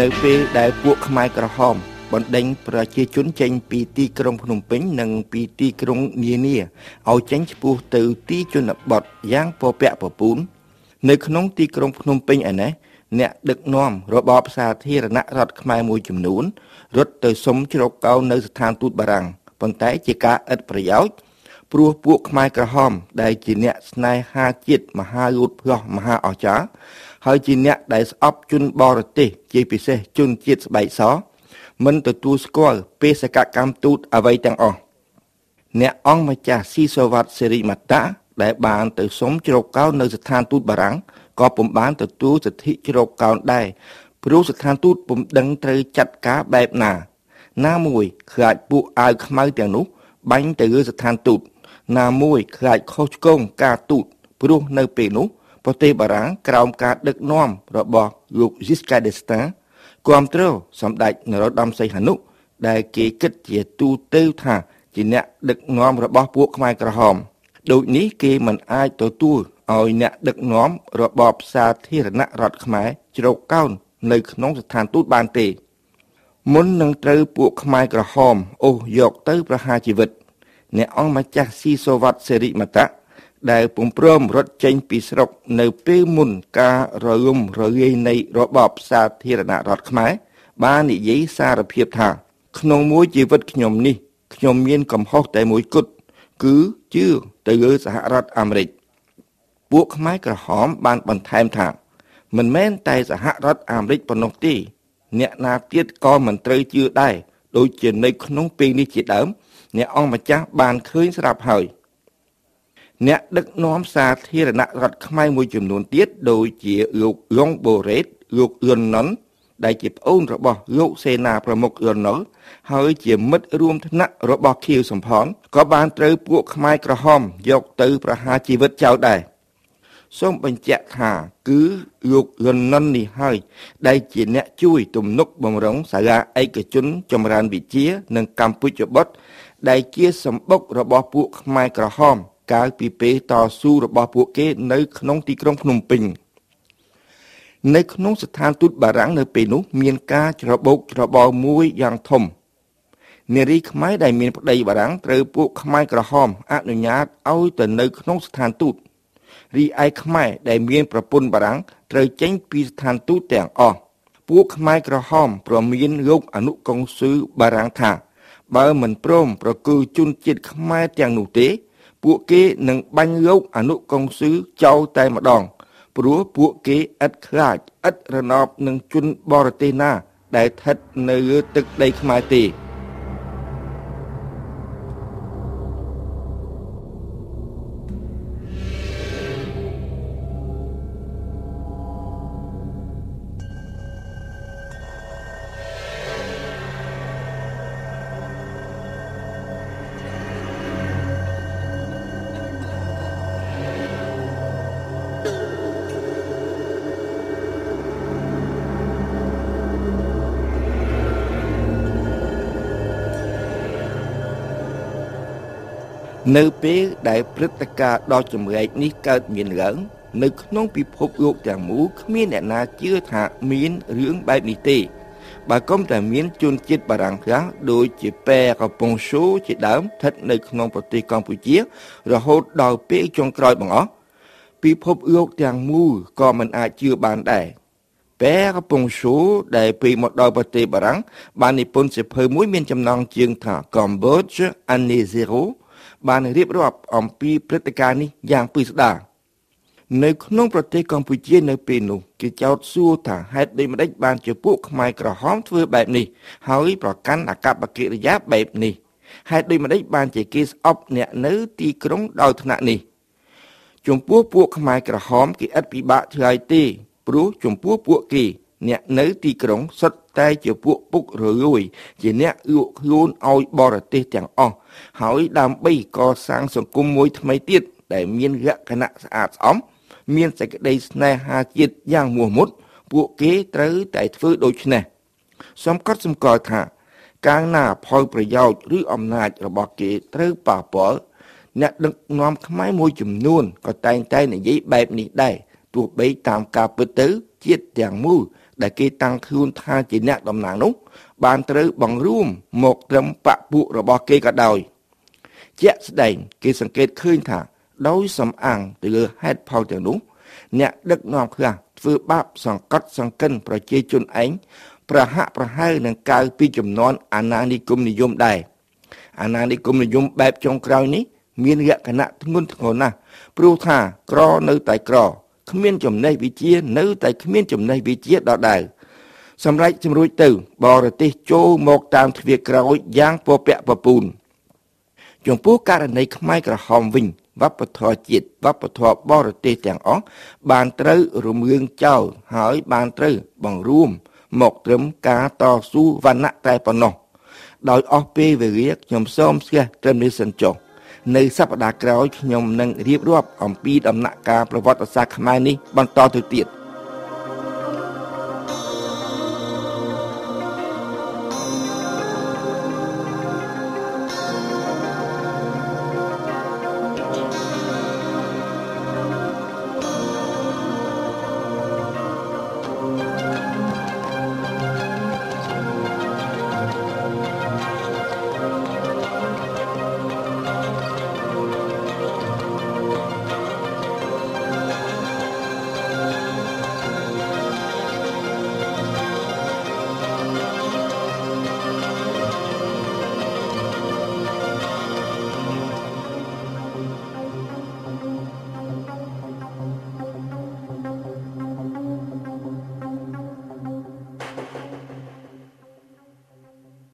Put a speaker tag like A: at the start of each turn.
A: នៅពេលដែលពួកខ្មែរក្រហមបណ្ដេញប្រជាជនចេញពីទីក្រុងភ្នំពេញនិងពីទីក្រុងនានាឲ្យចេញឆ្ពោះទៅទីជនបទយ៉ាងពពាក់ពពូននៅក្នុងទីក្រុងភ្នំពេញឯនេះអ្នកដឹកនាំរបបសាធារណរដ្ឋខ្មែរមួយចំនួនរត់ទៅសុំជ្រកកោននៅស្ថានទូតបារាំងប៉ុន្តែជាការឥតប្រយោជន៍ព្រោះពួកខ្មែរក្រហមដែលជាអ្នកស្នេហាជាតិមហាយោធព្រោះមហាអស្ចារ្យ ហើយជាអ្នកដែលស្អប់ជនបរទេសជាពិសេសជនជាតិស្បែកសមិនទទួលស្គាល់បេសកកម្មទូតអ្វីទាំងអស់អ្នកអង្គម្ចាស់ស៊ីសវ៉ាត់សេរីម៉ាតាដែលបានទៅសុំជ្រកកោននៅស្ថានទូតបារាំងក៏ពុំបានទទួលសិទ្ធិជ្រកកោនដែរព្រោះស្ថានទូតពុំដឹងត្រូវចាត់ការបែបណា ណាមួយខ្លាចពួកអាវខ្មៅទាំងនោះបាញ់ទៅលើស្ថានទូតណាមួយខ្លាចខុសឆ្គងការទូតព្រោះនៅពេលនោះ ប្រទេសបារាំងក្រោមការដឹកនាំរបស់លោក Giscard d'Estaing គ្រប់គ្រងសម្ដេចនរោត្តមសីហនុដែលគេគិតជាទូទៅថាជាអ្នកដឹកនាំរបស់ពួកខ្មែរក្រហមដូចនេះគេមិនអាចទទួលឲ្យអ្នកដឹកនាំរបបសាធារណរដ្ឋខ្មែរជ្រកកោននៅក្នុងស្ថានទូតបានទេ មុននឹងត្រូវពួកខ្មែរក្រហមអូសយកទៅប្រហារជីវិត អ្នកអង្គម្ចាស់ស៊ីសូវ៉ាត់សេរីមតា ដែលពុំព្រមរត់ចេញពីស្រុកនៅពេលមុនការរលំរលាយនៃរបបសាធារណរដ្ឋខ្មែរបាននិយាយសារភាពថា ក្នុងមួយជីវិតខ្ញុំនេះខ្ញុំមានកំហុសតែមួយគត់គឺជឿទៅលើសហរដ្ឋអាមេរិកពួកខ្មែរក្រហមបានបន្ថែមថា មិនមែនតែសហរដ្ឋអាមេរិកប៉ុណ្ណោះទេ អ្នកណាទៀតក៏មិនត្រូវជឿដែរដូចជានៅក្នុងពេលនេះជាដើម អ្នកអង្គម្ចាស់បានឃើញស្រាប់ហើយ អ្នកដឹកនាំសាធារណរដ្ឋខ្មែរមួយចំនួនទៀតដូចជាលោកឡុងបូរ៉េតលោកលុនណុនដែលជាប្អូនរបស់លោកសេនាប្រមុខលុនណុលហើយជាមិត្តរួមថ្នាក់របស់ខៀវសំផនក៏បានត្រូវពួកខ្មែរក្រហមយកទៅប្រហារជីវិតចោលដែរសូមបញ្ជាក់ថាគឺលោកលុនណុននេះហើយដែលជាអ្នកជួយទំនុកបំរុងសាលាឯកជនចម្រើនវិជានិងកម្ពុជាបុត្រដែលជាសម្បុករបស់ពួកខ្មែរក្រហម កាលពីពេលតស៊ូរបស់ពួកគេនៅក្នុងទីក្រុងភ្នំពេញនៅក្នុងស្ថានទូតបារាំងនៅពេលនោះមានការច្របូកច្របល់មួយយ៉ាងធំនារីខ្មែរដែលមានប្តីបារាំងត្រូវពួកខ្មែរក្រហមអនុញ្ញាតឲ្យទៅនៅក្នុងស្ថានទូតរីឯខ្មែរដែលមានប្រពន្ធបារាំងត្រូវចេញពីស្ថានទូតទាំងអស់ពួកខ្មែរក្រហមប្រមានលោកអនុកុងស៊ឺបារាំងថា បើមិនព្រមប្រគល់ជនជាតិខ្មែរទាំងនោះទេ ពួកគេនឹងបាញ់លោកអនុកុងស៊ឺចោលតែម្ដង ព្រោះពួកគេឥតខ្លាចឥតរណបនឹងជនបរទេសណា ដែលស្ថិតនៅលើទឹកដីខ្មែរទេ នៅពេលដែលព្រឹត្តិការណ៍ដ៏ចម្លែកនេះកើតមានឡើងនៅក្នុងពិភពលោកទាំងមូលគ្មានអ្នកណាជឿថាមានរឿងបែបនេះទេបើកុំតែមានជនជាតិបារាំងខ្លះដូចជាប៉ែកំពង់ឈូជាដើមស្ថិតនៅក្នុងប្រទេសកម្ពុជា រហូតដល់ពេលចុងក្រោយបង្អស់ពិភពលោកទាំងមូលក៏មិនអាចជឿបានដែរប៉ែកំពង់ឈូដែលពេលមកដល់ប្រទេសបារាំងបាននិពន្ធសៀវភៅមួយមានចំណងជើងថា Cambodia Année Zero បានរៀបរាប់អំពីព្រឹត្តិការណ៍នេះយ៉ាងពិស្ដារនៅក្នុងប្រទេសកម្ពុជានៅពេលនោះគេចោទសួរថាហេតុដូចម្តេចបានជាពួកខ្មែរក្រហមធ្វើបែបនេះហើយប្រកាន់អកប្បកិរិយាបែបនេះហេតុដូចម្តេចបានជាគេស្អប់អ្នកនៅទីក្រុងដោយថ្នាក់នេះចំពោះពួកខ្មែរក្រហមគេឥតពិបាកឆ្លើយទេព្រោះចំពោះពួកគេ អ្នកនៅទីក្រុងសុទ្ធតែជាពួកពុករលួយ ជាអ្នកលក់ខ្លួនឲ្យបរទេសទាំងអស់ហើយដើម្បីកសាងសង្គមមួយថ្មីទៀតដែលមានលក្ខណៈស្អាតស្អំមានសេចក្តីស្នេហាជាតិយ៉ាងមោះមុតពួកគេត្រូវតែធ្វើដូច្នេះសំកត់សម្គាល់ថាកាលណាផលប្រយោជន៍ឬអំណាចរបស់គេត្រូវប៉ះពាល់អ្នកដឹកនាំខ្មែរមួយចំនួនក៏តែងតែនិយាយបែបនេះដែរទោះបីតាមការពិតទៅជាតិទាំងមូល ដែលគេតាំងខ្លួនថាជាអ្នកតំណាងនោះ បានត្រូវបង្រួមមកត្រឹមបពួករបស់គេក៏ដោយជាក់ស្ដែងគេសង្កេតឃើញថាដោយសំអាងទៅលើហេតុផលទាំងនោះ អ្នកដឹកនាំខ្លះធ្វើបាបសង្កត់សង្កិនប្រជាជនឯងប្រហាក់ប្រហែលនឹងកើពីចំនួនអាណានិគមនិយមដែរអាណានិគមនិយមបែបចុងក្រោយនេះ មានលក្ខណៈធ្ងន់ធ្ងរណាស់ព្រោះថាក្រនៅតែក្រ គ្មានចំណេះវិជ្ជានៅតែគ្មានចំណេះវិជ្ជាដដែលសម្រាប់ជំរួចទៅ បរទេសចូលមកតាមទ្វារក្រោយយ៉ាងពពាក់ពពូនចំពោះករណីខ្មែរក្រហមវិញវប្បធម៌ជាតិវប្បធម៌បរទេសទាំងអស់បានត្រូវរំលឹងចោលហើយបានត្រូវបង្រួម មកត្រឹមការតស៊ូវណ្ណៈតែប៉ុណ្ណោះដោយអស់ពេលវេលាខ្ញុំសូមស្ទះត្រឹមនេះសិនចុះ នៅសប្តាហ៍ក្រោយខ្ញុំនឹងរៀបរាប់អំពីដំណាក់កាលប្រវត្តិសាស្ត្រខ្មែរនេះបន្តទៅទៀត។